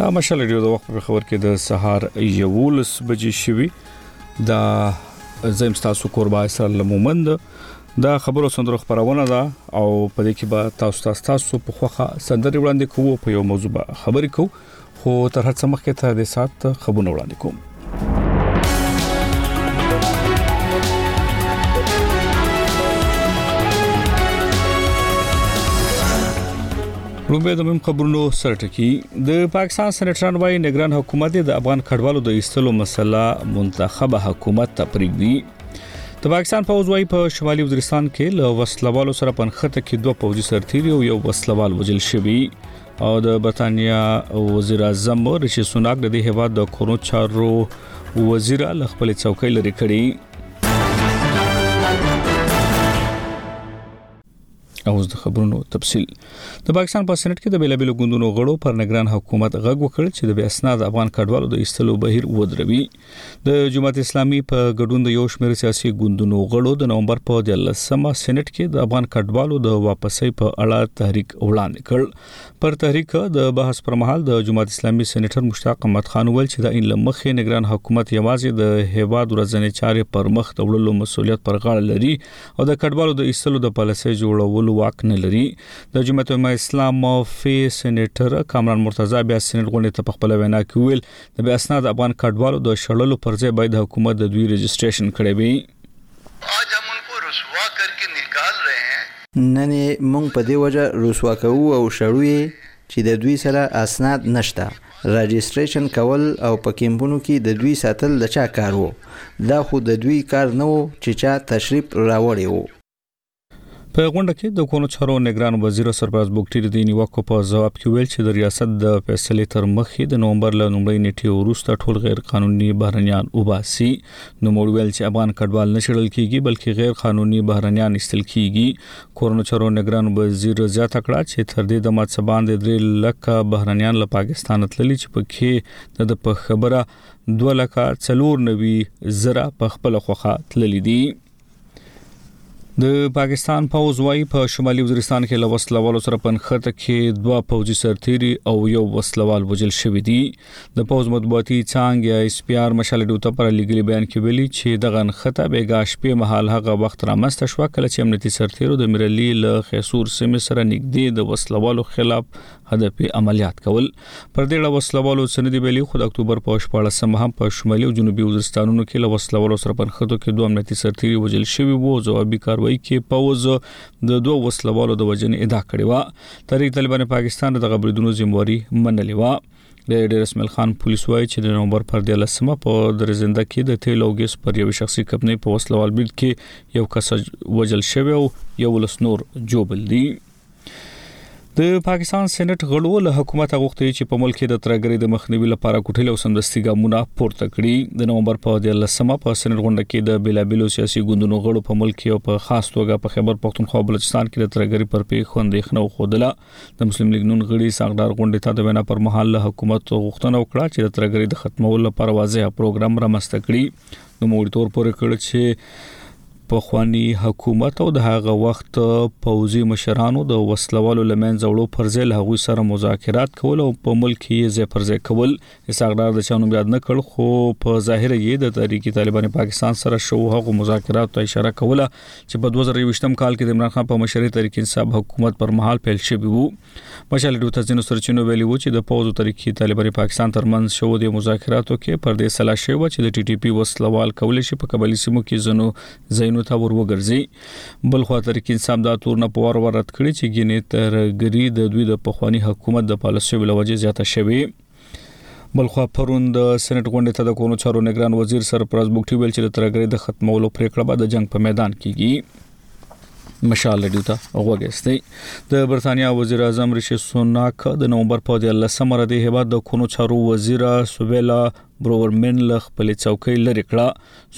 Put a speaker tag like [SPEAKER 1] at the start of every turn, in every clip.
[SPEAKER 1] دا مشال ډیو د وخت په خبر کې د سهار یولس بجې شوي دا زم تاسو قربا سره لمومند دا خبرو سندرو خبرونه ده او په دې کې به تاسو تاسو په خوخه سندري وړاندې کوو په یو موضوع خبرې کوو خو تر هر څه مخکې ته د سات خبرونه وړاندې کوم لومبه د مم خبرونو سرټکی د پاکستان سېنیټران وايي نگران حکومت د افغان کډوالو د ایستلو مسله منتخبه حکومت ته پرېږدي د پاکستان پوځ وايي په شمالي وزیرستان کې له وسلوالو سره پنخته کې دوه پوځي سرتیري او یو وسلوال وژل شوی او د برتانیا وزیر اعظم رشي سوناک د دې هیواد د کورو چارو وزیر له خپل څوکۍ لري کړی او د خبرونو تفصيل د پاکستان په سېنات کې د بیلابیلو ګوندونو غړو پر نگران حکومت غږ وکړ چې د اسناد افغان کډوالو د ایستلو بهیر ودروي د جماعت اسلامي په ګډون د یو شمېر سیاسي ګوندونو غړو د نومبر په 13مه سېنات کې د افغان کډوالو د واپسۍ په اړه تحریک وړاندې کړ پر تحریک د بحث پر مهال د جماعت اسلامي سېناتر مشتاق احمد خان ویل چې د ان لمخې نگران حکومت یوازې د هیواد ورځنې چارې پر مخ د وړلو مسولیت پر غاړه لري او د کډوالو د ایستلو د پالیسۍ جوړولو واک نه لري د جماعت اسلام فی سېناتر کامران مرتضی بیا سېنات غونډې ته په خپل وینا کې ویل د بې اسناد افغان کډوالو د شړلو پر ځای باید حکومت د دوی رجسټریشن کړی وی.
[SPEAKER 2] آج هم ان کو رسوا کر که نکال رهه هين.
[SPEAKER 3] نن یې مونږ په دې وجه رسوا کوو او شړو یې چې د دوی سره اسناد نشته. راجسټریشن کول او په کیمپونو کې د دوی ساتل د چا کار وو؟ دا خو د دوی کار نه وو چې چا تشریف راوړی وو.
[SPEAKER 1] په غونډه کې د کونو چارو نگران وزیر سرباز بوکټي د نیوکو په جواب کې ویل چې د ریاست د فیصلې تر مخې د نومبر له لومړۍ نیټې وروسته ټول غیر قانوني بهرنیان وباسي نو مور ویل چې افغان کډوال نه شړل کیږي بلکې غیر قانوني بهرنیان استل کیږي کورونو چارو نگران وزیر زیاته کړه چې تر دې د ماڅ باندې درې لکه بهرنیان له پاکستان تللي چې پکې د په خبره 2 لکه 490 زره په خپل خوخه تللي دي د پاکستان پوز وايي په شمالي وزیرستان کې له وسلوالو سره پنخته کې دوه پوځي سرتيري او یو وسلوال وجل شوې دي د پوز مطبوعاتي څنګه ایس پی آر مشال ډوته پر لګلي بیان کې ویلي چې د غنخته بیګاش په محل هغه وخت رامسته شو کله چې امنیتي سرتیرو د مرلي له خیسور سیمه سره نږدې د وسلوالو خلاف هدف یې عملیات کول پر دې ډول وسلوالو سره دی ویلي خو د اکتوبر په 14مه هم په شمالي او جنوبي وزیرستانونو کې له وسلوالو سره په نښتو کې دوه امنیتي سرتیري وژل شوي وو ځوابي کاروایی کې پوز د دوه وسلوالو د وژنې ادعا کړې و تحریک طالبان پاکستان د غبرګونو ذمہواری منلې و د ډیر اسمل خان پولیس وایي چې د نومبر پر 13مه په درزنده کې د تیل او ګیس پر یو شخصي کمپنۍ په وسلوال برید کې یو کس وژل شوی او یو لس نور جوبل دي د پاکستان سېنات غړو له حکومت غوښتي چې په ملک کې د ترګري د مخنیوي لپاره کوټل او سمدستي ګامونه پورته کړي د نومبر په 13مه په سېنات غونډه کې د بیلابیلو سیاسي ګوندونو غړو په ملک کې او په خاص توګه په خیبر پښتونخوا بلوچستان کې د ترګري پر پیښو اندېښنه وخودله د مسلم لیګ نون غړي ساغدار غونډه ته د وینا پر مهال له حکومت غوښتنه وکړه چې د ترګري د ختمولو لپاره واضح پروګرام رامنځته کړي نوموړي تور پورې کړ چې پخوانی حکومت او د هغه وخت پوځي مشرانو د وسلوالو لمنځه وړو پر ځای له هغوی سره مذاکرات کول او په ملک کې یې ځای پر ځای کول اساقدار د چانو یاد نه کړ خو په ظاهر یې د تحریک طالبان پاکستان سره شو هغه مذاکرات ته اشاره کوله چې په 2020 کال کې د عمران خان په مشرۍ تحریک انصاف حکومت پر مهال پیل شوی وو مشال ډیو ته ځینو سرچینو ویلي وو چې د پوځ او تحریکي طالبان پاکستان ترمنځ شوو د مذاکراتو کې پر دې سلا شوې و چې د ټي ټي پي وسلوال کولای شي په قبلي سیمو کې ځینو ځایونو ته ور وګرځي بل خو تحریک انصاف دا تور نه پوار ور رد کړی چې ګینې ترګری د دوی د پخوانی حکومت د پالیسیو لوجه زیاته شوې بلخوا پرون د سېنات غونډې ته د کورنو چارو نگران وزیر سرپرست بوګټي ویل چې د ترګرۍ د ختمولو پریکړه به د جنگ په میدان کېږي مشال رډیو ته غوږیستي د برتانیا وزیر اعظم ریشي سوناک د نومبر په 13 مره د هیواد د کونو چارو وزیر سویلا برورمن له خپل څوکۍ لری کړه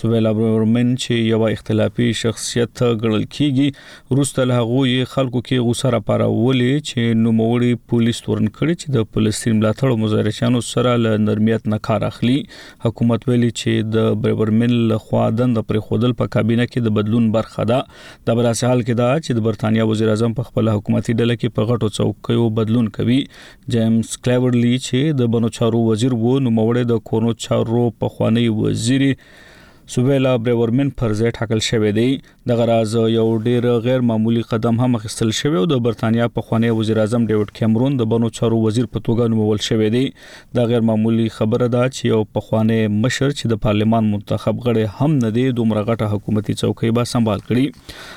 [SPEAKER 1] سویلا برمن چې یو اختلافي شخصیت ګڼل کیږي روسته له هغه یې خلکو کې غوسه را پارولې چې نو موړي پولیس تورن کړي چې د فلسطین ملاتړ مزارشانو سره له نرمیت نه کار اخلي حکومت ویلي چې د برمن له خوا دند پر خودل په کابینه کې د بدلون برخه ده د براسه حال کې دا چې د برتانیا وزیر اعظم په خپل حکومتي ډله کې په غټو څوکیو بدلون کوي جیمز کلیورلی چې د بنو چارو وزیر وو نو موړې د کورنو چارو په خوانی وزیر سویلا بریورمن پر ځای ټاکل شوې دی د غراز یو ډیر غیر معمولی قدم هم اخیستل شوی او د برتانیا په خوانی وزیر اعظم ډیوډ کیمرون د بنو چارو وزیر په توګه نومول شوی دی دا غیر معمولی خبره ده چې یو په خوانی مشر چې د پارلمان منتخب غړی هم نه دی دومره غټه حکومتي څوکۍ به سمبال کړي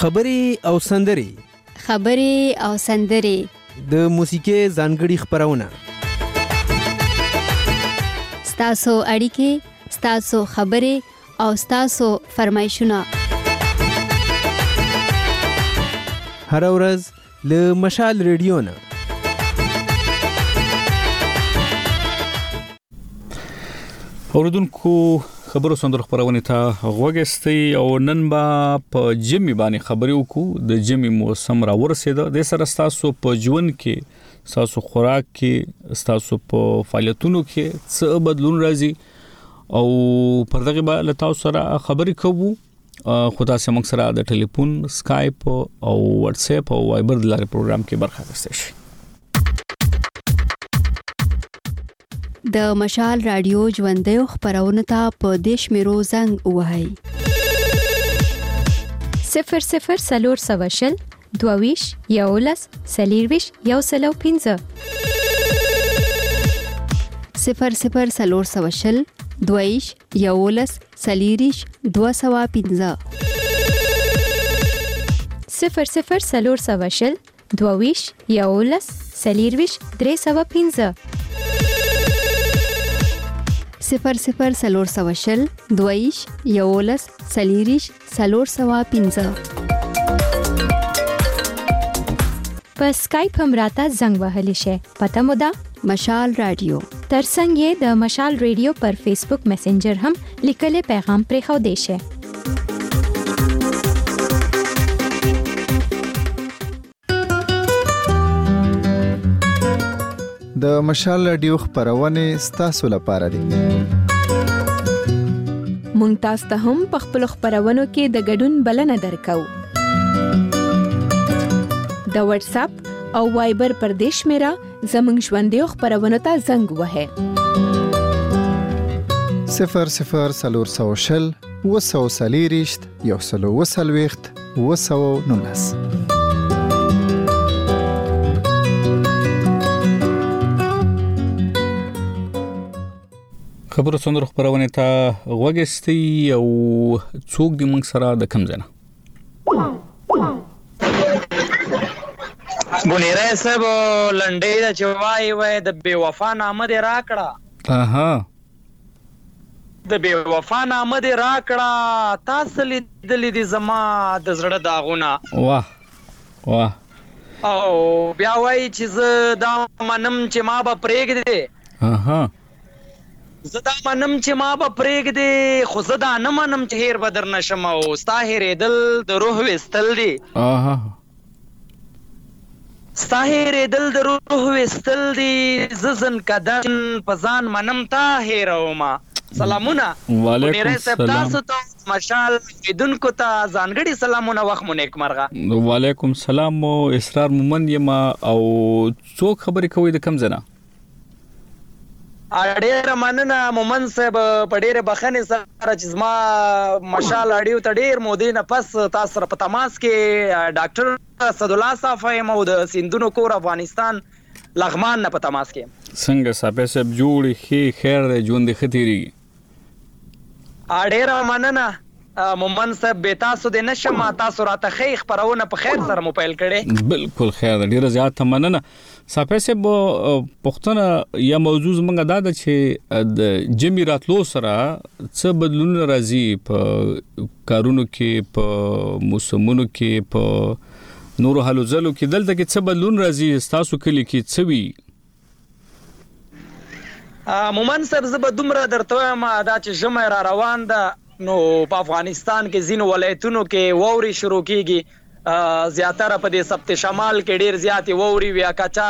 [SPEAKER 1] خبرې او
[SPEAKER 4] سندرې
[SPEAKER 5] خبرې او سندرې
[SPEAKER 4] د موسیقي ځانګړي خبرونه
[SPEAKER 5] ستاسو اړیکې ستاسو خبرې او ستاسو فرمایشونه
[SPEAKER 4] هر ورځ له مشال ریډیو نه
[SPEAKER 1] اوردونکو خبرو سندر خبرونه ته غوګستی او نن با په جمی باندې خبرې وکړو د جمی موسم را ورسېده د سره تاسو په ژوند کې تاسو خوراک کې تاسو په فعالیتونو کې څه بدلون راځي او پر دغه به له تاسو سره خبرې کوو خو تاسو موږ سره د ټلیفون سکایپ او واتس اپ او وایبر د لارې پروګرام کې برخه اخیستئ شئ
[SPEAKER 5] د مشال رادیو ژوندې خبرونه ته په دیش میرو زنګ وهاي
[SPEAKER 6] 00300 دوویش یولس سلیرویش یو سلو پینځه
[SPEAKER 5] 00300 دوویش یولس سلیریش دوه سوا پنځه
[SPEAKER 6] صفر صفر سلور سوا شل دوویش یولس سلیرویش درې سوا پنځه
[SPEAKER 5] صفر صفر سلور سوا شل دوویش یولس سلیریش څلور سوه
[SPEAKER 6] پنځه.
[SPEAKER 5] په
[SPEAKER 6] سکایپ هم راته زنګ وهلی شئ. پته مو ده؟
[SPEAKER 5] مشال رادیو.
[SPEAKER 6] ترڅنګ یې د مشال رادیو پر فیسبوک میسنجر هم لیکلی پیغام پرېښودی شئ.
[SPEAKER 7] د مشال رادیو خبرونه ستاسو لپاره دي
[SPEAKER 8] مونږ تاسو ته هم په خپل خبرونو کې د ګډون بلنه درکو د واتس اپ او وایبر پر دیش میرا زمنګ ژوندې خبرونه ته زنګ وهه
[SPEAKER 7] 00 سلور سوشل و سو سلیریشت یو سل او څلوېښت اووه سوه نولس
[SPEAKER 1] خبرو سندرو خبرونه ته غوګستی او څوک د موږ سره د کم زنه
[SPEAKER 9] بونیره صاحب لنډې دا چې وای وای د بے وفا نامه دې راکړه
[SPEAKER 1] اها
[SPEAKER 9] د بې وفا نامه دې راکړه تا څه لیدلي دي زما د زړه داغونه.
[SPEAKER 1] واه واه.
[SPEAKER 9] او بیا وایي چې زه دا منم چې ما به پرېږدې.
[SPEAKER 1] اها.
[SPEAKER 9] زه دا منم چې ما به پرېږدې خو زه دا نه منم چې هېر به درنه شم او ستا هېرېدل د روح وېستل دي.
[SPEAKER 1] اها.
[SPEAKER 9] ستا هېرېدل د روح وېستل دي زه ځنکدن په ځان منم تا هېرومه سلامونه بونېری صاحب تاسو ته مشال کېدونکو ته ځانګړي سلامونه وخت مو نیکمرغه
[SPEAKER 1] وعلیکم سلام مو اسرار مومند یم او څوک خبرې کوي د کم ځای
[SPEAKER 9] نه ډیره مننه مومن صاحب په ډیره بخنه سره چې زما مشال اړیو ته ډیر مودې نه پس تاسو سره په تماس کې ډاکټر اسد الله صاحب یم او د سندونو کور افغانستان لغمان نه په تماس کې
[SPEAKER 1] څنګه صاحب صاحب جوړ خې خیر دی ژوند ختیریږي
[SPEAKER 9] ډیره مننه مومند صاحب بې تاسو دې نه شم تاسو راته ښې خپرونه په خیر سره مو پیل کړې
[SPEAKER 1] بالکل خیر ده ډیره زیاته مننه صافی صاحب پښتنه یا موضوع زمونږ دا ده چې د جمی راتلو سره څه بدلون راځي په کارونو کې په موسمونو کې په نورو حالو ځلو کې دلته کې څه بدلون راځي تاسو کلی کې څه وی
[SPEAKER 9] مومند صاحب زه به دومره درته وایم دا چې ژمی را روان ده نو په افغانستان کې ځینو ولایتونو کې ووري شروع کیږي زیاتره په دې سبت شمال کې ډیر زیاتې ووري وي که چا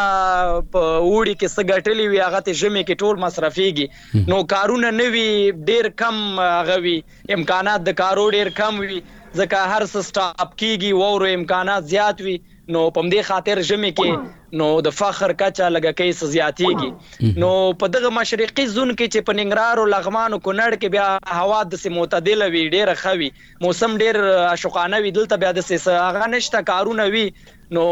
[SPEAKER 9] په اوړي کې څه ګټلي وي هغه ته ژمي کې ټول مصرفیږي نو کارونه نه وي ډیر کم هغه وي امکانات د کارو ډیر کم وي ځکه هر څه سټاپ کیږي وورو امکانات زیات وي نو په همدې خاطر ژمي کې نو د فقر کچه لږکۍ څه زیاتیږي نو په دغه مشرقي زون کې چې په ننګرهار او لغمان او کونړ کې بیا هوا د سه معتدل وي ډیره خوي موسم ډیر عاشقانه وي دلته بیا د سه هغه نشته کارونه وي نو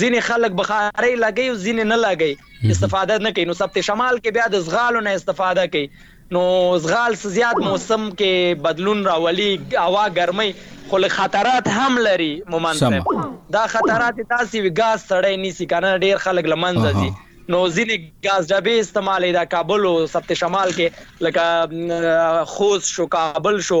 [SPEAKER 9] ځینې خلک بخاري لګي او ځینې نه لګي استفاده نه کوي نو سبت شمال کې بیا د زغالو نه استفاده کوي نو زغال څه زیات موسم کې بدلون راولي، هوا ګرمۍ خو لږ خطرات هم لري مومند صاحب، دا خطرات یې داسې وي ګاز سړی نیسي کنه ډېر خلک له منځه ځي نو ځینې ګاز ډبې استعمالوي دا کابل او سبت شمال کې لکه خوست شو کابل شو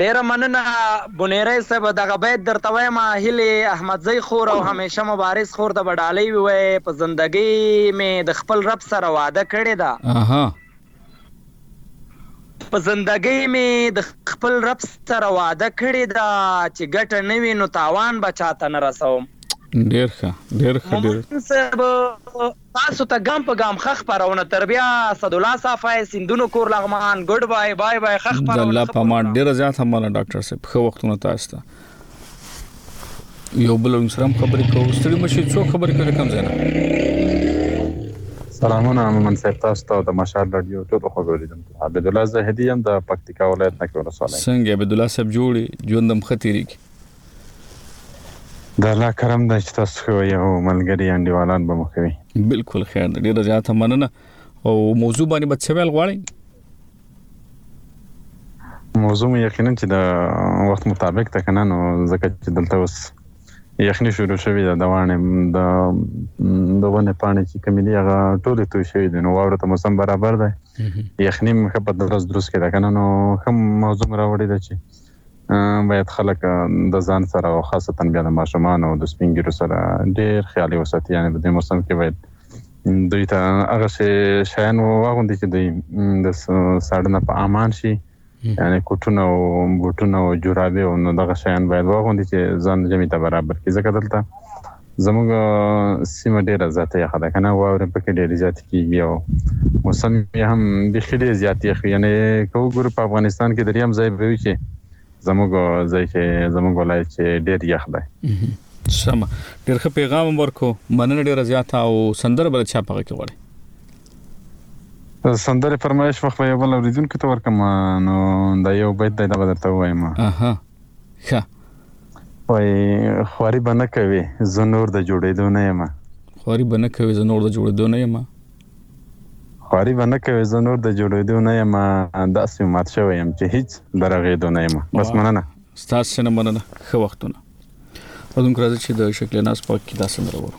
[SPEAKER 9] ډیره مننه بونیری صاحب دغه بیت درته وایم هیلې احمدزی خور او همیشه مبارز خور ته به ډالۍ ووایې په زندګۍ مې د خپل رب سره وعده کړې ده
[SPEAKER 1] اها
[SPEAKER 9] په زندګۍ مې د خپل رب سره وعده کړې ده چې ګټه نه وي نو تاوان به چاته نه رسوم
[SPEAKER 1] ډیر ښه ډیر ښه ډیر
[SPEAKER 9] تاسو ته ګام په ګام ښه خپرونه تر بیا اسدالله صافی سیندونو کور لغمان ګډ بای بای بای ښه
[SPEAKER 1] خپرونه د الله په مان ډیر زیات مننه ډاکټر صاحب ښه وختونه تاسو ته یو بل سره خبرې کوو ستړي مشي څو خبرې کوي کوم ځای
[SPEAKER 10] سلامونه مومن صاحب تاسو ته د مشال رادیو ټول خوږو لیدونکو عبد الله زاهدی هم د پکتیکا ولایت نه کې ولسوالۍ
[SPEAKER 1] څنګه عبد الله صاحب جوړي ژوندم ختيري کې
[SPEAKER 10] د الله کرم ده چې تاسو خو یو ملګری انډیوالان به مو کوي
[SPEAKER 1] بالکل خیر ده ډیره زیاته مننه او موضوع باندې به څه ویل غواړئ
[SPEAKER 10] موضوع مې یقینا چې د وخت مطابق ته کنه نو ځکه چې دلته اوس یخني شروع شوې ده د وانه د د ونه پانه چې کمی دی هغه ټول ته شوې دي نو واوره ته موسم برابر ده یخني مخه په درس درس کې ده کنه نو هم موضوع راوړی ده چې باید خلک د ځان سره او خاصتا بیا د ماشومانو او د سپین ګیرو سره ډیر خیالي وساتي یعنی په دې موسم کې باید دوی ته هغه شی شیان واغوندي چې دوی د ساړه نه په امان شي یعنی کوټونه او بوټونه او جورابې او نو دغه شیان باید واغوندي چې ځان جمعي ته برابر کړي ځکه دلته زموږ سیمه ډیره زیاته یخه ده کنه واورې پکې ډیره زیاته کیږي او موسم یې هم بیخي ډیر زیات یخ وي یعنی که وګورو په افغانستان کې دریم ځای به وي چې زموږ ځای کې زموږ ولایت چې ډیر یخ دی
[SPEAKER 1] سم ډیر ښه پیغام ورکو مننه ډیره زیاته او سندره بل چا پغه کې
[SPEAKER 10] وړي سندره فرمایش وخت یو بل اوریدونکو ته ورکم نو دا یو بیت دی دا درته وایم
[SPEAKER 1] اها ښه.
[SPEAKER 10] وای خواري به نه کوې زه نور د جوړېدو نه یم.
[SPEAKER 1] خواري به نه کوې زه نور د جوړېدو نه یم.
[SPEAKER 10] خواري به نه کوې زه نور د جوړېدو نه یم داسې مات شوی یم چې هیڅ د رغېدو نه یم بس مننه
[SPEAKER 1] ستاسو نه مننه ښه وختونه اودونکو راځي چې د شکل ناس پاک کې دا سندره ورو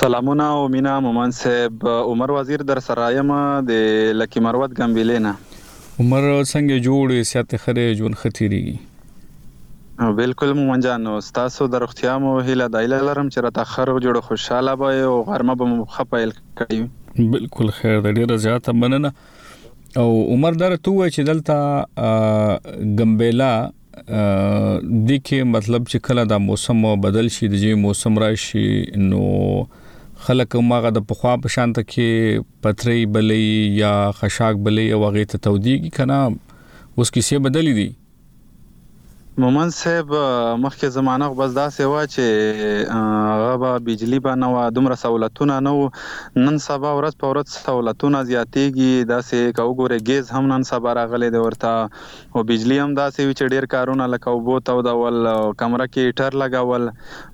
[SPEAKER 11] سلامونه او مینه مومند صاحب عمر وزیر در سره یم د لکی مروت ګمبیلې نه
[SPEAKER 1] عمر څنګه جوړې سیات خره جون ختیریږي
[SPEAKER 11] بالکل مومن جان نو ستاسو د روغتیا مو هیله د ایله لرم چې راته خر جوړ خوشاله به او غرمه به مو ښه پیل کړي
[SPEAKER 1] بالکل خیر د ډیره زیاته مننه او عمر در ته وای چې دلته ګمبېلا دي کې مطلب چې کله دا موسم بدل شي د جې موسم راشي نو خلک ماغه د پخوا په شانت کې پتري بلې یا خشاک بلې او غې ته توديږي کنه اوس کیسه بدلې دي
[SPEAKER 11] مومن صاحب مخکې زمانه خو بس داسې و چې هغه به بجلی به نه و دومره سہولتونه نه و نن سبا ورځ په ورځ سہولتونه زیاتېږي داسې که وګورې ګیز هم نن سبا راغلی دی ورته خو بجلی هم داسی وی چی ډیر کارونه لکه اوبو تودول او کمره کی هیټر لګول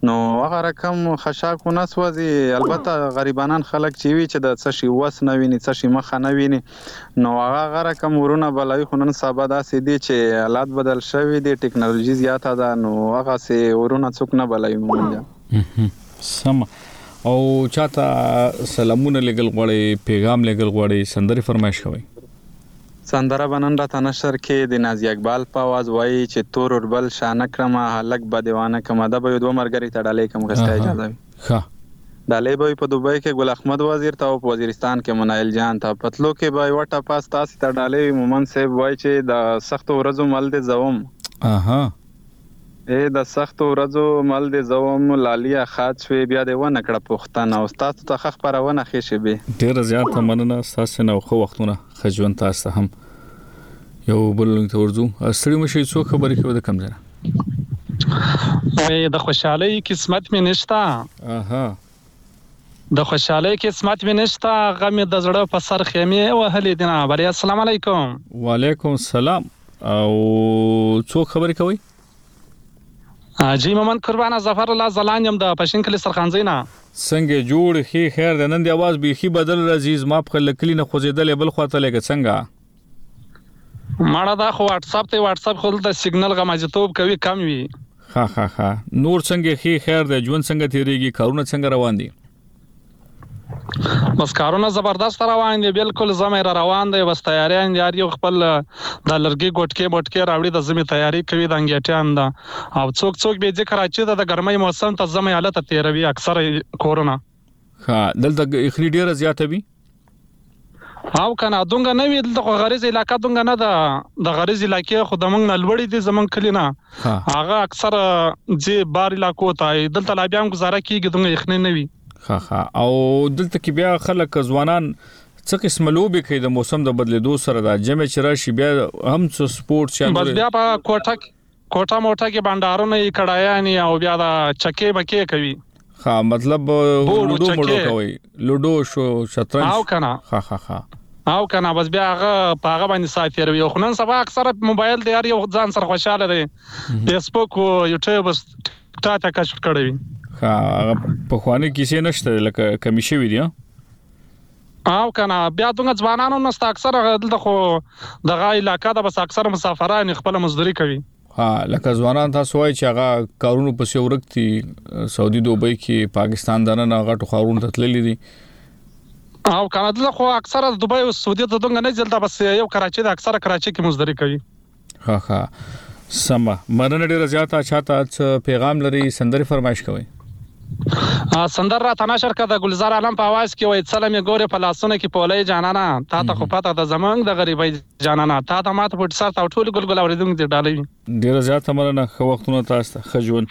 [SPEAKER 11] نو هغه رکم خشاک ونه سوځی البته غریبانان خلک چی وی چی د څه شی وس نه وینی څه شی مخه نه وینی نو هغه هغه رکم ورونه بلوی خو نن سبا داسی دی چی حالات بدل شوی دی ټکنالوژی زیاته ده نو هغسی ورونه څوک نه بلوی مونږ.
[SPEAKER 1] سمه او چاته سلامونه لیګل غواړی پیغام لیګل غواړی سندری فرمایش کوی.
[SPEAKER 11] سندره به نن راته نشر کې د نازي اقبال په اواز وايي چې تور اوربل شا نه کړم هلک به دې وانه کړم ده به يو دوه مرګري ته ډالۍ کړم که ستا اجازه وي
[SPEAKER 1] ښه.
[SPEAKER 11] ډالۍ به وي په دوبۍ کې ګل اخمد وزير ته او په وزيرستان کې منايل جان ته په تلو کې به يوه ټپه ستاسې ته ډالۍ وي مومند صيب وايي چې د سختو ورځو مل دې زه وم.
[SPEAKER 1] اها.
[SPEAKER 11] ای د سختو ورځو مل دې زه وم لالیه ښاد شوې بیا دې ونه کړه پوښتنه او ستاسو ته ښه خپرونه ښې شېبې.
[SPEAKER 1] ډېره زیاته مننه ستاسو نه او ښه وختونه ښه ژوند تاسو ته هم یو بل لنګ ته ورځو ستړي مشئ څوک خبرې کوي د کوم ځای نه.
[SPEAKER 12] وې د خوشحالۍ قسمت مې نشته.
[SPEAKER 1] اها.
[SPEAKER 12] د خوشحالۍ قسمت مې نشته هغه مې د زړه په سر خیمې وهلې دي نه بلې السلام علیکم
[SPEAKER 1] وعلیکم السلام او څوک خبرې کوي
[SPEAKER 12] جی ممن قربانه ظفر الله زلان یم د پښین کلی سرخانځی نه
[SPEAKER 1] څنګه جوړ خې خیر د نن دی आवाज بیخي بدل راځي زما په لکلی نه خوځیدلې بل خواته لګه څنګه
[SPEAKER 12] مړه دا خو واتس اپ ته واتس اپ خو دلته سیګنل غمازیتوب کوي کم وي
[SPEAKER 1] ها ها ها نور څنګه خې خیر دی ژوند څنګه تیریږي کارونه څنګه روان دي
[SPEAKER 12] بس کارونه زبردست روان دي بالکل زمې را روان دی بس تیاریان یار یو خپل د لرګي ګټکې بټکې راوړي د زمې تیاری کوي د انګیټیان ده او څوک څوک به ذکر اچي د ګرمۍ موسم ته زمې حالت تیروي اکثره کورونه
[SPEAKER 1] ها دلته اخري ډیره زیاته وي
[SPEAKER 12] او کنه دونګه نه وی دلته خو غریز علاقه دونګه نه ده د غریز علاقې خو د موږ نه لوړې دي زمونږ کلی نه هغه اکثر ځې بار علاقو ته دلته لا بیا هم گزاره کیږي دونګه یخنې نه وي
[SPEAKER 1] ها ها او دلته کې بیا خلک ځوانان څه قسم لوبي کوي د موسم د بدلیدو سره دا جمع چې راشي بیا هم څه سپورت چې
[SPEAKER 12] بس بیا په کوټه کوټه موټه کې بانډارونه یې کړایانې او بیا دا چکه بکې کوي
[SPEAKER 1] ها مطلب لوډو مړو کوي لوډو شو شطرنج
[SPEAKER 12] او کنه
[SPEAKER 1] ها ها ها
[SPEAKER 12] او کنه بس بیا هغه پاغه باندې ساتیر وي خو نن سبا اکثره موبایل دی هر یو ځان سره خوشاله دی فیسبوک او یوټیوب تا ته کشف کړی وي
[SPEAKER 1] ها هغه په خواني کیسې نشته لکه کمی شوی دی
[SPEAKER 12] او کنه بیا دغه ځوانان هم نشته اکثره دلته خو دغه علاقه ده بس اکثره مسافران خپل مزدوري کوي
[SPEAKER 1] ها لکه ځوانان تاسو وایي چې هغه کارونو په سی ورک دي سعودي دوبۍ کې پاکستان دنه نه غټو خارونو ته تللي دي
[SPEAKER 12] او کنه دلته خو اکثره دوبۍ او سعودي ته دغه نه ځل دا بس یو کراچي ده اکثره کراچي کې مزدوري کوي
[SPEAKER 1] ها ها سمه مننه ډیره زیاته چاته څه پیغام لري سندري فرمایش کوي
[SPEAKER 12] سندر را تناشر کده گلزار عالم په आवाज کې وای څلم ګوره په لاسونه کې پولې جانانا تا ته خو پته د زمنګ د غریبۍ جانانا تا ته ماته پټ سر تا ټول ګلګل اوریدونکو دې ډالې
[SPEAKER 1] ډیر زیات مننه خو وختونه تاسو ته خجون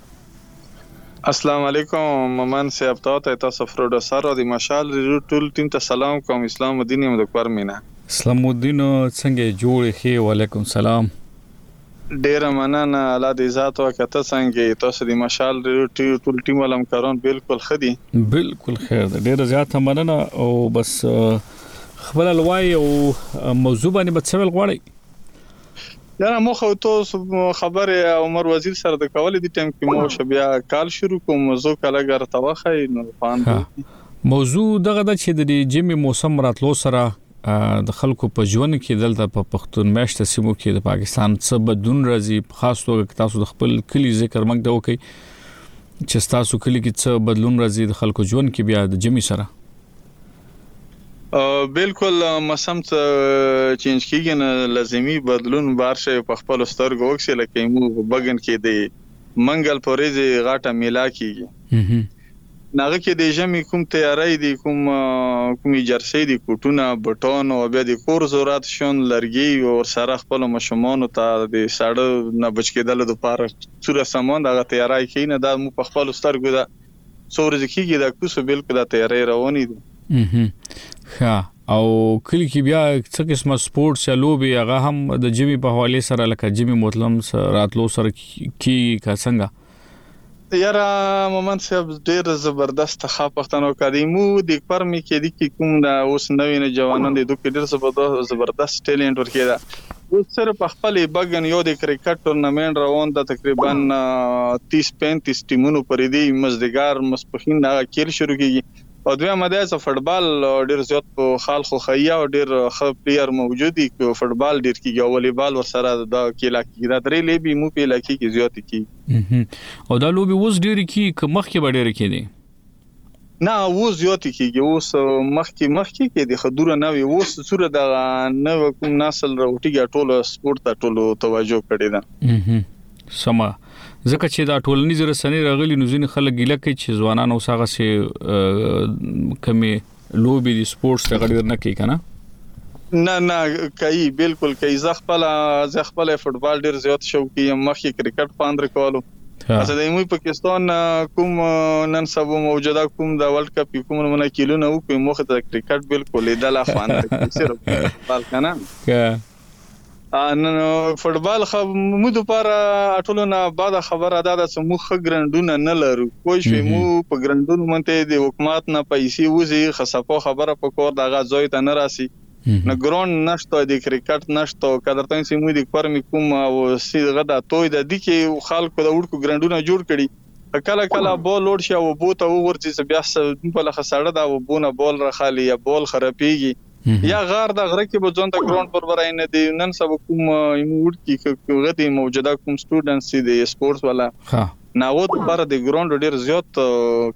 [SPEAKER 13] اسلام علیکم مومن صاحب تا ته تاسو فروډوسر او د مشال ریډیو ټول ټیم ته سلام کوم اسلام الدین یم د کور مینه
[SPEAKER 1] اسلام الدین څنګه جوړ خې وعلیکم سلام
[SPEAKER 13] ډیره مننه الله دې عزت وکړه ته څنګه تاسو د مشال ریډیو ټول ټیم ولم کارون بالکل خدي
[SPEAKER 1] بالکل خیر ده ډیره زیاته مننه او بس خپل لوای او موضوع باندې به څه ویل غواړي
[SPEAKER 13] جانه موخه او تو خبرې عمر وزیر سره د کولې دي ټیم کې مو شه بیا کال شروع کوم موضوع کله ګر توخه نو خوان دی
[SPEAKER 1] موضوع دغه د چې د جمی موسم راتلو سره د خلکو په ژوند کې دلته په پښتون مشت سیمو کې د پاکستان څخه بدون راځي په خاص توګه تاسو د خپل کلی ذکر مګ دا وکي چې تاسو کلی کې څه بدلون راځي د خلکو ژوند کې بیا د جمی سره
[SPEAKER 13] بلکل مسم څه چینج کیږی نه لازمی بدلون بار شی په خپل سترګو وکسی لکه ایمو بګن کی دی منګل په ریزی غاټه میلا کیږی ناغه کی دی ژمی کوم تیاری دی کوم کومی جرسی دی کوټونه بټون او بیا دی کور زورات شون لرګی ور سره خپل مشمانو ته دی ساړه نه بچ کیدلو د پاره څوره سامان دغه تیاری کی نه دا مو په خپل سترګو دا څو ورځې کېږي دا کوسو بېل که دا تیارې روانې دي.
[SPEAKER 1] ښه او کلی کې بیا څه قسمه سپورتس یا لوبې هغه هم د جمی په حواله سره لکه جمی مطلم راتلو سره کی کا څنګه
[SPEAKER 13] یاره مومن صاحب ډیر زبردست ښه پښتنو اکادیمو د کور می کې دي کې کوم دا اوس نوې نه جوانان دي دوی ډیر زبردست ټیلنټ ورکې ده اوس صرف په خپل ابګن یو د کرکټ ټورنمنټ روان ده تقریبا تیس پینتیس ټیمونو پرې دي مزدګار مسپخین نه کیل شروع کیږي او دوی مده چې فوټبال ډیر زیات په خال خو خیا او ډیر خه پلیئر موجود دي چې فوټبال ډیر کیږي او والیبال ور سره دا کیلا کیږي دا درې لیبي مو په لکه کې زیات کیږي
[SPEAKER 14] او دا لوبي اوس ډیر کی کمخ کې به ډیر کې دي
[SPEAKER 13] نه اوس زیاتې کېږي، اوس مخکې مخکې کېدې خو دوره نه وي، اوس سوره دغه نوی کوم نسل راوټیږي ټولو سپورت ته ټولو توجه کړې ده.
[SPEAKER 14] سمه ځکه چې دا ټولنیز رسنۍ راغلي نو ځینې خلک ګیله کوي چې ځوانان اوس هغه سي کمی لوبي دي سپورټس ته غډیر نه کوي کنه
[SPEAKER 13] نه نه کوي بالکل کوي زه خپل زه خپل فوتبال ډیر زیات شوقي یم مخکې کرکټ پاندر کولو اته د موي پاکستان کوم نن سبا موجوده کوم د ورلد کپ کوم نمونه کیلونه او کوم مخ ته کرکټ بالکل د لا خوان صرف فوتبال کنه نو فوټبال خو مو لپاره ټولو نه بده خبره ده چې موږ ښه ګرنډونه نه لرو پوه شوې مو په ګرنډونو مونته د حکومت نه پیسې وځي خصفو خبره په کور دغه ځای ته نه راسي نه ګراوند نشته د کرکټ نشته که درته چې موږ د کورمې کوم او سیغه د توي د دي کې خلکو د وړکو ګرنډونه جوړ کړي کله کله بو لوړ شي او بو ته وغورځي چې بیا په لخه سړه دا وبونه بول راخالي یا بول خرابيږي یا غار د غره کې به ځون د ګراوند پر ورای نه دی نن سبا کوم یو وډ کې غدي موجوده کوم سټوډنټ سي دی سپورتس والا
[SPEAKER 14] ها
[SPEAKER 13] ناوت پر د ګراوند ډیر زیات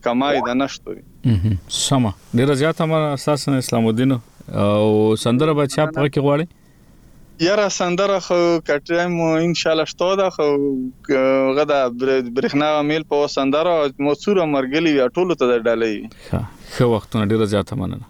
[SPEAKER 13] کمای د نشته
[SPEAKER 14] وي سم ډیر زیات هم اساس اسلام الدین او سندره بچا په کې غواړي
[SPEAKER 13] یاره سندره خو کټایم ان شاء الله شته دا خو غدا برښنا میل په سندره مو څوره مرګلی ټولو ته ډالې
[SPEAKER 14] ښه وختونه ډیره زیاته مننه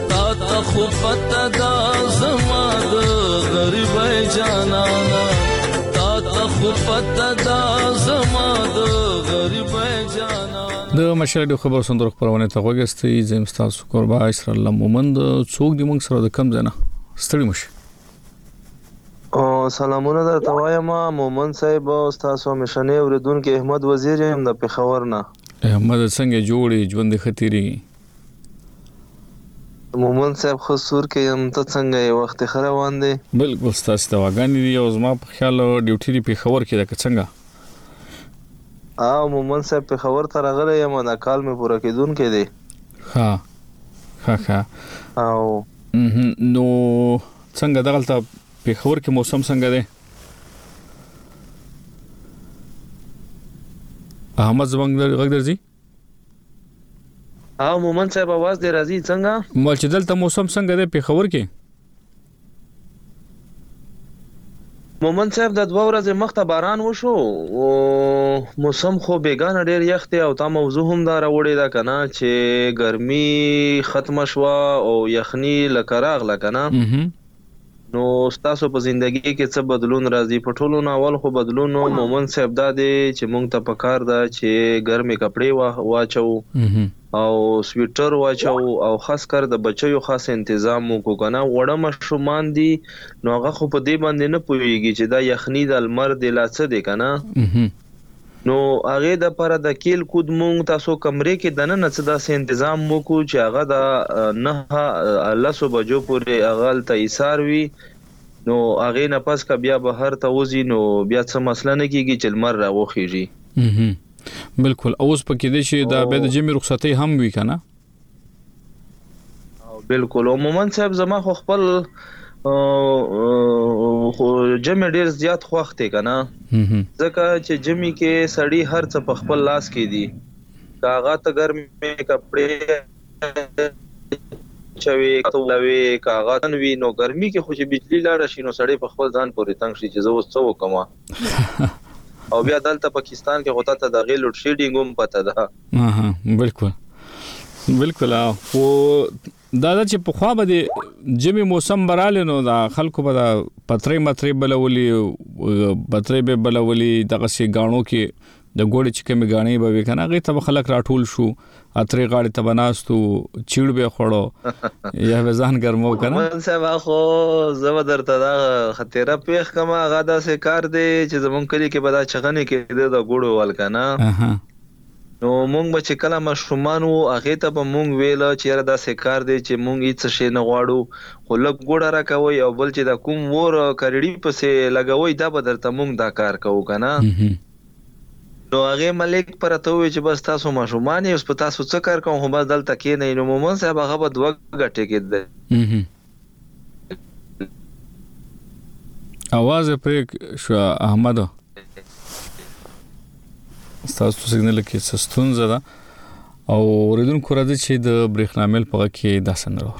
[SPEAKER 15] تا ته خو پته دا زما د غریب جانانا تا ته خو
[SPEAKER 14] پته دا زما د غریب جانانا د مشر
[SPEAKER 1] د خبر سندر خبرونه ته وګستې زم تاسو قربا اسر الله مومند څوک دی موږ سره د کم زنه ستړي مشه
[SPEAKER 16] او سلامونه در توایم مومن صاحب او تاسو مشنه اوریدونکو احمد وزیر هم د پیښور نه
[SPEAKER 1] احمد څنګه جوړي ژوند خطيري
[SPEAKER 16] مومند صاحب خو سور کې يم ته څنګه یې وخت ښه روان
[SPEAKER 1] دی بالکل ستاسو دواګانې دي او زما په خیال ډیوټي دی پېښور کې ده که څنګه
[SPEAKER 16] او مومند صاحب پېښور ته راغلی یم دا کال مې پوره کېدونکی دی
[SPEAKER 1] ښه ښه ښه
[SPEAKER 16] او
[SPEAKER 1] نو څنګه دغلته پېښور کې موسم څنګه دی احمد زمنګ غږ درځي
[SPEAKER 16] ها مومن صاحب اواز دې راځي څنګه
[SPEAKER 1] مول چې دلته موسم څنګه دی پیښور کې
[SPEAKER 16] مومن صاحب د دوه ورځې مخته باران وشو او موسم خو بیګانه ډیر یخ دی او تا موضوع هم دا راوړې ده که نه چې ګرمي ختمه شوه او یخني لکه راغله که نه نو ستاسو په زندګی کی څه بدلون راځی په ټولو نه اول خو بدلون مومند صاحب دا دی چی موږ ته په کار ده چی ګرمی کپړی واچوو او سویټر واچوو او خاص کر د بچیو خاص انتظام وکړو کنه وړه ماشومان دی نو هغه خو په دی باندی نه پوهیږی چی دا یخنی ده لمر دی لا څه دی کنه نو هغې د پاره د کيل کود مونږ تاسو کمرې کې دننه څه داسې انتظام وکړو چې هغه د نهه لسو بجو پورې هغه هلته ايسار وي نو هغې نه پس که بيا بهر ته وځي نو بيا څه مسله نه کيږي چې لمر راوخيږي.
[SPEAKER 1] بلکل او اوس پکې دې چې دا بيا د جمې رخصتۍ هم وي کنه.
[SPEAKER 16] بلکل او مومند صاحب زما خو خپل خو جمع ډیر زیات خوښ دی کنه ځکه چې جمع کې سړی هر څه په خپل لاس کې دي کاغه ته ګرمې کپڑے چوي کوي کاغه نن وی نو ګرمي کې خو چې بجلی لاړه شي نو سړی په خپل ځان پورې تنګ شي چې زه اوس څه وکم او بیا دلته پاکستان کې غوته ته د غي لوډ شیډینګ هم پته ده
[SPEAKER 1] اها بالکل بالکل او دا دا چې په خوا به د جمی موسم براله نو دا خلکو به دا پترې مترې بلولي پترې به بلولي دغه سي غاڼو کې د ګوړې چې کومې غاڼې به وې کنه هغه ته خلک راټول شو اترې غاړې ته بناستو چیړ به خړو یا به ځان ګرمو کنه
[SPEAKER 16] من صاحب خو زو درته دا خطیره پیخ کما هغه دا سه کار دی چې زمون کلی کې به دا چغنې کې د ګوړو ول کنه نو مونږ به چې کله مشرومان وو هغه ته به مونږ ویل چې یاره دا سکار دی چې مونږ هیڅ شي نه غواړو خو لږ ګوړه را کوي او بل چې دا کوم ور کړي پسې لګوي دا به درته مونږ دا کار کوو کنه نو هغې ملک په راته وویل چې بس تاسو ماشومان یئ اوس په تاسو څه کار کوم خو بس دلته کېنئ نو مومن صاحب هغه به دوه ګټې کېدلې.
[SPEAKER 1] اواز یې پرې شو احمد ستاسو سیګنل کې څه ستونزه ده او اوریدونکو راځي چې د برېښنامیل په کې داسنه لور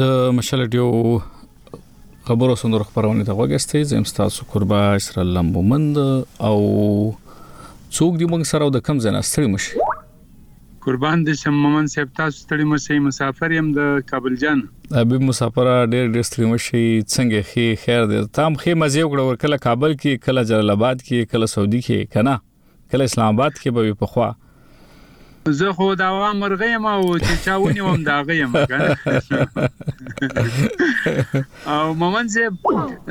[SPEAKER 1] د مشال ډیو خبرو سندر خبرونه ته وګستې زم تاسو قربا اسر الله مومند او څوک دی موږ سره د کم زنه ستړي مشي
[SPEAKER 17] قربان دې شم مومن صاحب تاسو ستړي مشي مسافر يم د کابل جان
[SPEAKER 1] ابي مسافر ډېر ډېر ستړي مشي څنګه خي خیر دې تام خي مزه وکړه ور کله کابل کې کله جلال آباد کې کله سعودي کې کنه کله اسلام آباد کې به وي پخوا
[SPEAKER 17] زه خو د هوا مرغه یم او چې چا ونیوم د هغه یم او مومن صاحب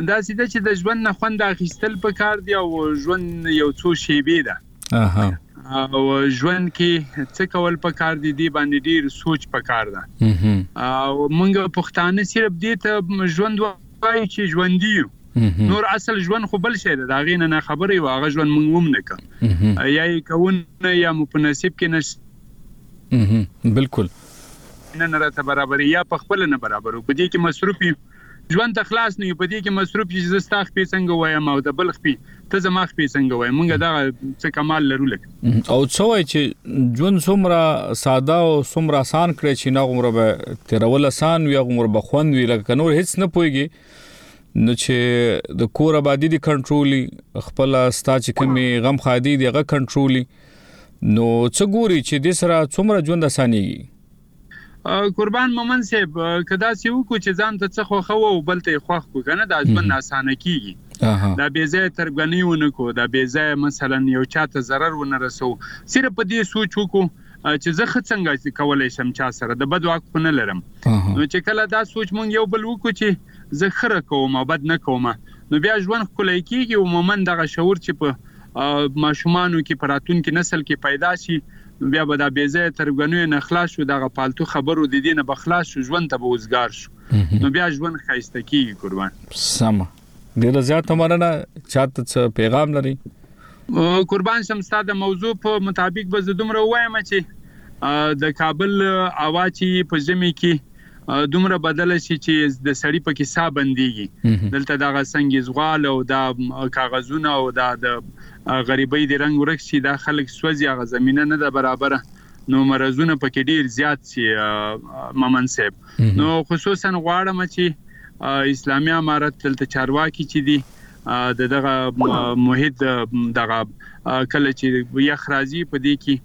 [SPEAKER 17] دا سیده چې د ژوند نه خوند اخیستل په کار دی او ژوند یو څو شیبې ده
[SPEAKER 1] اها
[SPEAKER 17] او ژوند کې څه کول په کار دي دی باندې ډیر سوچ په کار ده او موږ پښتانه صرف دې ته ژوند وایي چې ژوند یو نور اصل ژوند خو بل شی ده دا غینه نه خبرې و هغه ژوند مونږ وم نه کوم یا یې کوونه یا مو په نصیب کې
[SPEAKER 1] نشته بالکل
[SPEAKER 17] نه نه راته برابرې یا په خپل نه برابرو په دې کې مصروف یو ژوند ته خلاص نه یو په دې کې مصروف یو چې زستا خپې څنګه وایم او د بل خپې ته زما خپې څنګه وایم مونږ دا څه کمال لرو لکه
[SPEAKER 1] او څه وای چې ژوند څومره ساده او څومره آسان کړی چې نه غومره به تیرول آسان وي غومره به خوند وي لکه نور هیڅ نه پويږي نو چې د کور آبادی دی کنټرولي خپل ستا چې کمی غم خادي دی غ کنټرولي نو څه ګوري چې د سره څومره ژوند اسانيږي
[SPEAKER 17] قربان مومن صاحب کدا سی وکړو چې ځان ته څه خوخه او بل ته خوخ کو کنه د ژوند اسانه کیږي دا بې ځای ترګنی ونکو دا بې ځای مثلا یو چاته zarar ونه رسو صرف په دې سوچ وکړو چې زه خه څنګه کولای شم چا سره د بد واک خو نه لرم نو چې کله دا سوچ مونږ یو بل وکړو چې زه خره کوم او بد نه کوم نو بیا ژوند خلای کیږي او عموما دغه شعور چې په ماشومانو کې پراتونکو نسل کې پیدا شي بیا به دا بیزه ترګنوي نه خلاص شو دغه پالتو خبرو د دینه بخلاص شو ژوند ته به وزګار شو نو بیا ژوند خایسته کیږي قربان
[SPEAKER 1] سم ډیره زیاته مننه چاته څه پیغام لري
[SPEAKER 17] قربان شم ستاسو د موضوع په مطابق به زه دومره وایم چې د کابل هوا چې په ژمي کې دومره بدل شي چې د سړی په کې ساه بنديږي دلته دغه سنگي زغال او دا کاغذونه او دا د غریبۍ د رنگ ورک شي دا خلک سوځي هغه زمينه نه ده برابره نو مرزونه پکې ډیر زیات شي ممن صاحب نو خصوصا غواړم چې اسلامي امارت دلته چارواکي چې دي د دغه محیط دغه کله چې یخ راځي په دې کې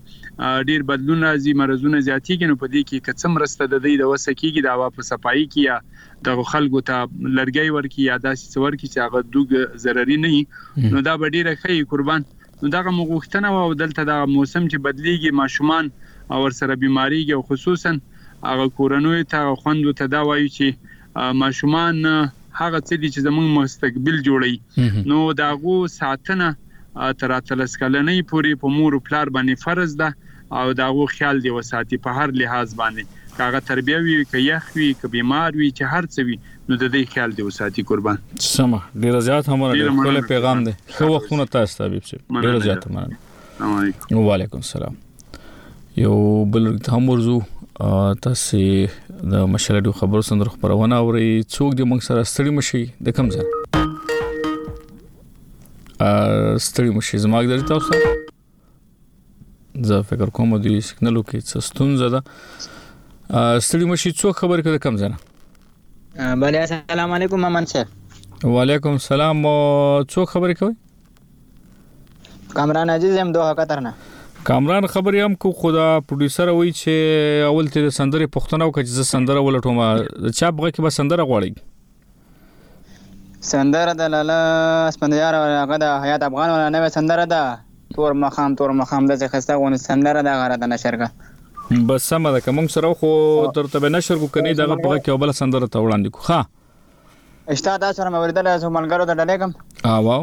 [SPEAKER 17] ډیر بدلون راځي مرزونه زیاتیږي نو په دې کې کڅم رسته د دې د وسه کېږي دا واپ صفائی کې یا د خلکو ته لرګي ورکی یا داسې څور کې چې هغه دوګ ضرري نه نو دا به ډیره ښه قربان نو دغه مو غوښتنه وه او دلته دغه موسم چې بدلېږي ماشومان او ورسره بیمارېږي او خصوصاً هغه کورنیو ته هغه خوندو ته دا وایو چې ماشومان هغه څه دي چې زموږ مستقبل جوړوي نو د هغو ساتنه تر اتلس کلنۍ پورې په مور او پلار باندې فرض ده او د هغو خیال دې وساتي په هر لحاظ باندې که هغه تربیه وي که یخ وي که بیمار وي چې هر څه وي نو د دی خیال دې وساتي قربان.
[SPEAKER 1] سمه ډیره زیاته مننه ډیر ښکلی پیغام دی ښه وختونه تاسو ته حبیب صاحب ډیره زیاته مننه وعلیکم السلام یو بل ته هم ورزو تاسو د مشال ډو خبرو سندر خبرونه اوري څوک د موږ سره ستړي مشي د کم ځای ستړي مشي زما د تاسو زه فکر کوم د سیګنالو کې څه ستونزه ده ستړي مشي څو خبر کړه کم زنه
[SPEAKER 18] بله السلام علیکم ممن صاحب
[SPEAKER 1] وعلیکم السلام څو خبر کوي
[SPEAKER 18] کامران عزیز هم دوه قطر نه
[SPEAKER 1] کامران خبرې هم کو خدا پروډوسر وای چې اول تیر سندره پښتنه او کچ ز سندره ولټوم چا بغه کې به سندره غواړي
[SPEAKER 18] سندره د لالا سپندیار او هغه د حیات افغان ولا نوې سندره ده تور مخام تور مخام داسې خسته غونې سندره ده غره د نشر کا
[SPEAKER 1] بس سم ده کوم سره خو درته به نشر کو کني دغه په کې بل سندره ته وړاندې کو ښا
[SPEAKER 18] اشتا دا سره مې ورته له ملګرو ته ډلې کوم
[SPEAKER 1] ها واو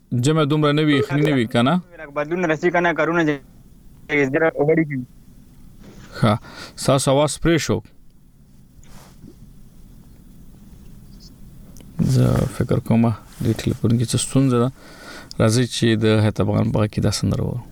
[SPEAKER 18] جمع
[SPEAKER 1] دومره نه وي خري نه وي کنه
[SPEAKER 18] بدلون رسی کنه کارونه چې زر وړي کی
[SPEAKER 1] ها سا سوا سپری شو زه فکر کوم
[SPEAKER 19] د ټلیفون کې څه ستونزه ده راځي چې د هیت افغان باغ کې دا سندره وو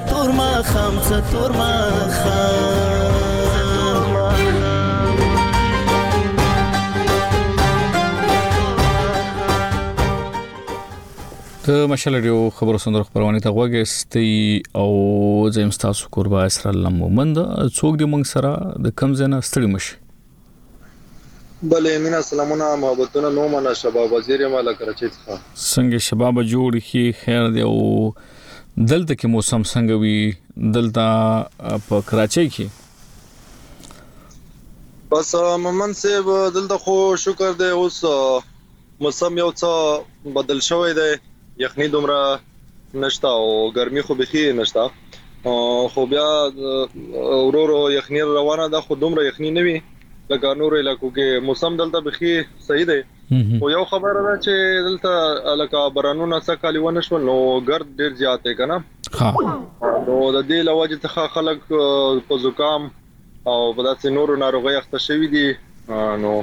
[SPEAKER 1] تور ما خام څه تور ما
[SPEAKER 19] ته مشال ډیو خبرو سندرو خبرونه ته غوګستی او زم تاسو قربا اسرائیل مومند څوک دې مونږ سره د کم زنه ستړي مشه
[SPEAKER 20] بله مینه سلامونه محبتونه نو منه شباب وزیر یم له کراچۍ څخه.
[SPEAKER 19] څنګه شباب جوړ یې خیر دی او دلته کې موسم څنګه وي دلته په کراچۍ کې
[SPEAKER 20] بس ممن صاحب دلته خو شکر دی اوس موسم یو څه بدل شوی دی یخنی دومره نشته او ګرمي خو بخي نشته خو بیا ورورو یخنی روانه ده خو دومره یخنی نه وي لکه نور علاقو کې موسم دلته بخي صحیح دی او یو خبره ده چې دلته لکه برانونه سکالي ونه شو نو ګرد ډیر زیات دی کنه
[SPEAKER 1] ها
[SPEAKER 20] نو د دې لوجه څخه خلک په زکام او په داسې نورو ناروغۍ اخته شوي دي نو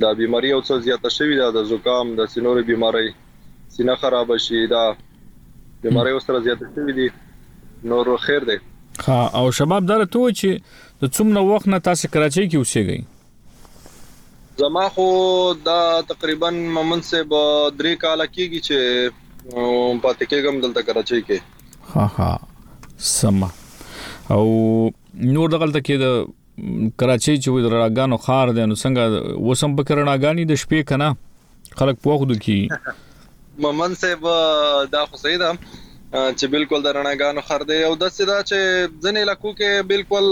[SPEAKER 20] دا بیماری او څه زیاته شوي ده د زکام د سینوري بیماری سینه خراب شي دا بیماری او سره زیاته شوي دي نور خیر دی
[SPEAKER 1] ها او شباب دره ته چې د څومره وخت نه تاسو کراچۍ کې اوسېږئ
[SPEAKER 20] زما خو دا تقریبا ممن صاحب درې کال کېږي چې پاتې کېږم دلته کراچۍ کې
[SPEAKER 1] ها ها سم او نور دغلته کې د کراچۍ چې د رڼاګانو خار دی نو څنګه وسم په کرناګانی د شپې کنه خلک پوښتنه کی
[SPEAKER 20] ممن صاحب دا خو صحیح ده چې بالکل د رڼاګانو خر دی او د سیدا چې ځنې لکو کې بالکل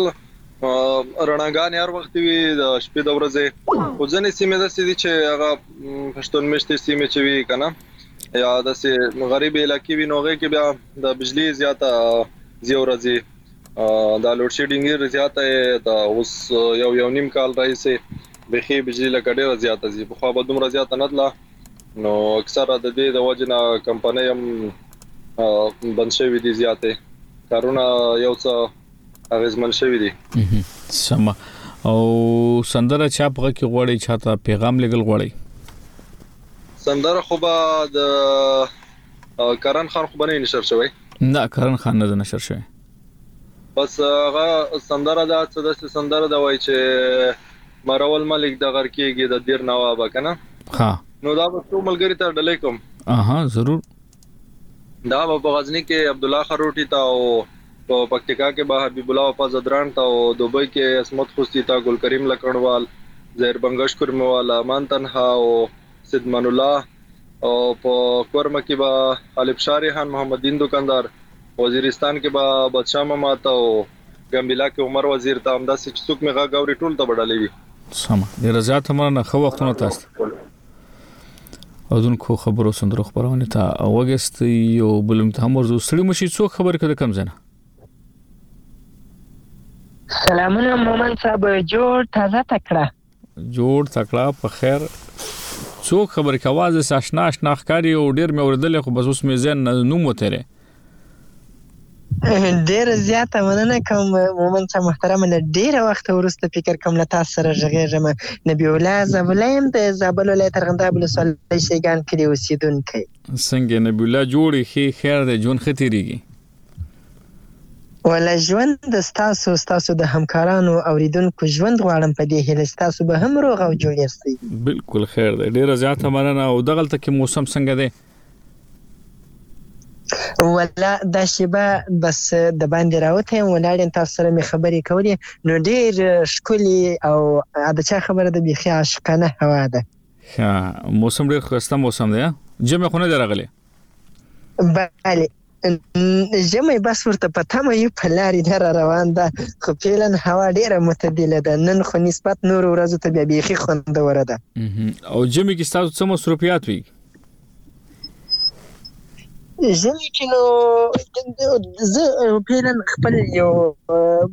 [SPEAKER 20] رڼاګان هر وخت وي د شپې د ورځې خو ځنې سیمه د سیدي چې هغه پښتون مشتي سیمه چې وي کنه یا د سي غریب علاقې وي نوغه کې بیا د بجلی زیاته زیو راځي دا لوډشیډینګ ډیر زیات دی دا اوس یو یو نیم کال راځي بخي بجلی لکه ډیره زیاته زی په خو به دومره زیاته نه تله نو اکثره د دې د وجنه کمپنۍ هم بند شوې دي زیاتې کارونه یو څه اغیزمن شوې دي
[SPEAKER 1] سم او سندره چا په کې غوړی چاته پیغام لګل غوړی
[SPEAKER 20] سندره خو به د کرن خان خو باندې نشر شوی
[SPEAKER 1] نه کرن خان نه ده نشر شوې.
[SPEAKER 20] بس هغه سندره ده څه داسې سندره ده وای چې مرول ملک د غر کېږي د دیر نواب کنه
[SPEAKER 1] ها
[SPEAKER 20] نو دا به څو ملګری ته ډلې کوم
[SPEAKER 1] اها ضرور
[SPEAKER 20] دا به په غزنی کې عبد الله خروټی تا او په پکتیکا کې به حبیب الله او فزدران تا او دوبۍ کې اسمت خوستی تا ګل کریم لکړوال زهیر بنگش کرموال امان تنها او سیدمان الله او په کورمه کې به الف شاه ریحان محمد دین دکاندار وزیرستان کې به بادشاه ممات او ګمبیلا کې عمر وزیر ته همداسې چې څوک مې غږ اوري ټول ته بډلې وي
[SPEAKER 1] سم ډیر زیات مننه خو وختونه تاسو اودونکو خبرو سندرو خبرونه ته اوګست یو بلم ته هم ورزو سړی مشي څو خبر کړه کم زنه
[SPEAKER 21] سلامونه مومن صاحب جوړ تازه تکړه
[SPEAKER 1] جوړ تکړه په خیر څوک خبر کواز سه آشنا آشنا ښکاری او ډیر مې اوردل خو بس اوس مې زین نوم وتره
[SPEAKER 21] ډیر زیاته مننه کوم مومن صاحب محترم له ډیره وخت ورسته فکر کوم له تاسو سره ژغېږم نبی الله زبلایم د زابل ولایت ارغنداب ولسوالۍ شیګان کلی اوسیدونکی
[SPEAKER 1] څنګه نبی الله جوړی خې خیر د جون ختیریږي
[SPEAKER 21] ولا ژوند ستاسو ستاسو د همکارانو اوریدونکو ژوند غواړم په دې هیله ستاسو به هم روغ او جوړ یاستئ
[SPEAKER 1] بالکل خیر دی ډیره زیاته مننه او دغلته کې موسم څنګه دی
[SPEAKER 21] ولا دا شیبه بس د باندې راوته یم ولاړم تاسو سره مې خبرې کولې نو ډیر ښکلي او دا چا خبره ده بیخي عاشقانه هوا ده
[SPEAKER 1] ها موسم ډیر خوسته موسم دی جمع خونه درغله
[SPEAKER 21] بله ژمی بس ورته په تمه یو په لارې ده را روان ده خو فعلا هوا ډیره معتدله ده نن خو نسبت نور ورځو ته بیا بیخي خوندوره ده
[SPEAKER 1] او ژمی کې ستاسو څه مصروفیات وي
[SPEAKER 21] ژمی کې نو زه فعلا خپل یو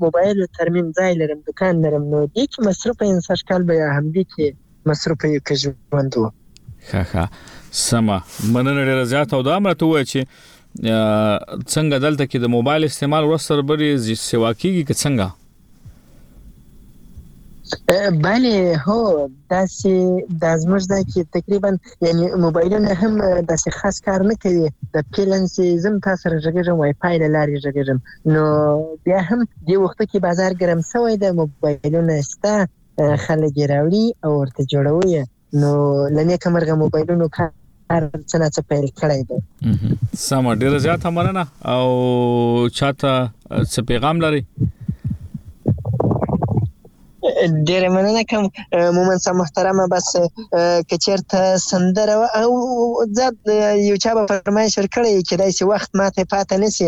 [SPEAKER 21] موبایل ترمیم ځای لرم دکان لرم نو دې کې مصروف یم سږکال به همدې کې مصروف یې که ژوند و
[SPEAKER 1] ښه ښه سمه مننه ډیره زیاته او دا مې ته وای چې څنګه دلته کې د موبایل استعمال ورسره بری سیوا کیږي که څنګه
[SPEAKER 21] بله هو داسې د زموږ ځای کې تقریبا یعنی موبایلونه هم داسې خاص کار نه کوي د پیلنس زم تاسو سره غږیږم وای فای له لارې غږیږم نو بیا هم د وخت کې بازار ګرم شوی د موبایلونه ستا خلک یې راوړي او ورته جوړوي یې نو له نیکه مرغه موبایلونو کار څه نه څه پیل کړی دی
[SPEAKER 1] سمه ډیره زیاته مننه او چاته څه پیغام لري
[SPEAKER 21] ډیره مننه کوم مومن صاحب محترمه بس که چیرته سندره او زه یو چا به فرمایش ورکړی کېدای شي وخت ماته پاتې نه
[SPEAKER 1] شي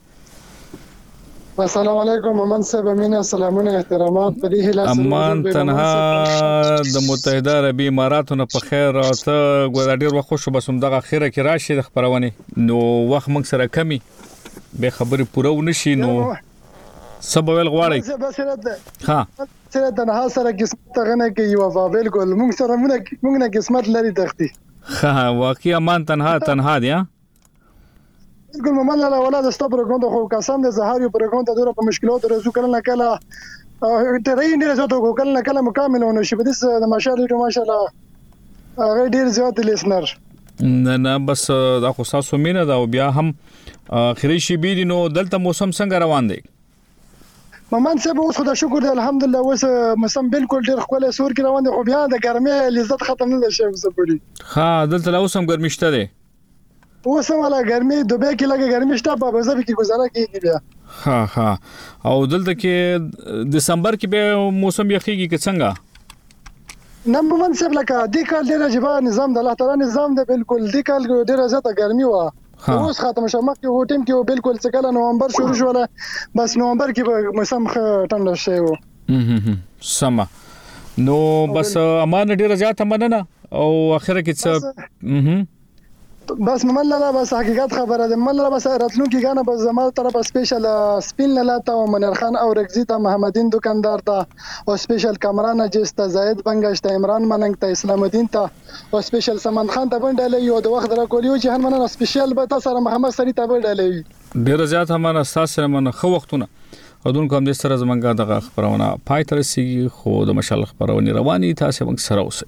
[SPEAKER 22] السلام علیکم امان صاحب امینه سلامونه احترامات په دې هیله
[SPEAKER 1] امان تنها د متحده عربی اماراتو نه په خیر راته ګور ډیر وخت خوشو بسوم دغه خیره کې راشي د خبرونه نو وخت موږ سره کمی به خبره پوره ونشي نو سبویل غواړي
[SPEAKER 22] ها سره تنها سره قسمت غنه کې یو فابل ګل موږ سره موږ نه قسمت لري تختی
[SPEAKER 1] ها واقعي امان تنها تنها دی
[SPEAKER 22] ګل محمد لالا ولا د ستاسو پروګرام ته خو قسم دی زه هر یو پروګرام ته دوره په مشکلاتو راځو کله نه کله ټرین ډیر زیات وکړو کله نه کله مکمل ونه شي په دې د ماشاء الله ماشاء الله هغه ډیر زیات لیسنر
[SPEAKER 1] نه نه بس دا خو تاسو مینه دا او بیا هم اخري شی بي نو دلته موسم څنګه روان دی
[SPEAKER 22] ممن صاحب اوس خدای شکر دی الحمدلله اوس موسم بالکل ډیر خپل سور کې روان دی خو بیا د ګرمۍ لذت ختم نه شي اوس پوری
[SPEAKER 1] ها دلته اوس هم ګرمشته دی
[SPEAKER 22] اوسه ولا ګرمي دوبه کې لګه ګرمي شته په بازار کې گزاره کیږي بیا
[SPEAKER 1] ها ها او دلته کې دسمبر کې به موسم یخیږي که څنګه
[SPEAKER 22] نه مومن صاحب لکه د کال ډیر عجیب نظام د الله تعالی نظام د بالکل د کال ډیر زیاته ګرمي و اوس ختم شو مخکې هو ټیم کې بالکل څه کله نومبر شروع شو بس نومبر کې به موسم ټنډه شوی و
[SPEAKER 1] سم نو بس امان ډیره زیاته مننه او اخر کې څه
[SPEAKER 22] بس ممن لالا بس حقیقت خبره ده ممن لالا بس راتلونکي غانه بس زما طرف سپیشل سپین لالا ته او منیر خان او رکزی ته محمدین دکاندار ته او سپیشل کامران اجیس ته زاید بنگش ته عمران ملنګ ته اسلام الدین ته او سپیشل سمند خان ته بنډه لوي او د وخت را کولیو چې هن مننه سپیشل به تاسو سره مخامخ سړی ته بنډه
[SPEAKER 1] لوي ډیره زیاته مننه ستاسو سره مننه خو وختونه اودونکو هم دې سره زمونږه دغه خبرونه پای تر سیږي خو د مشال خبرونه رواني تاسو موږ سره اوسئ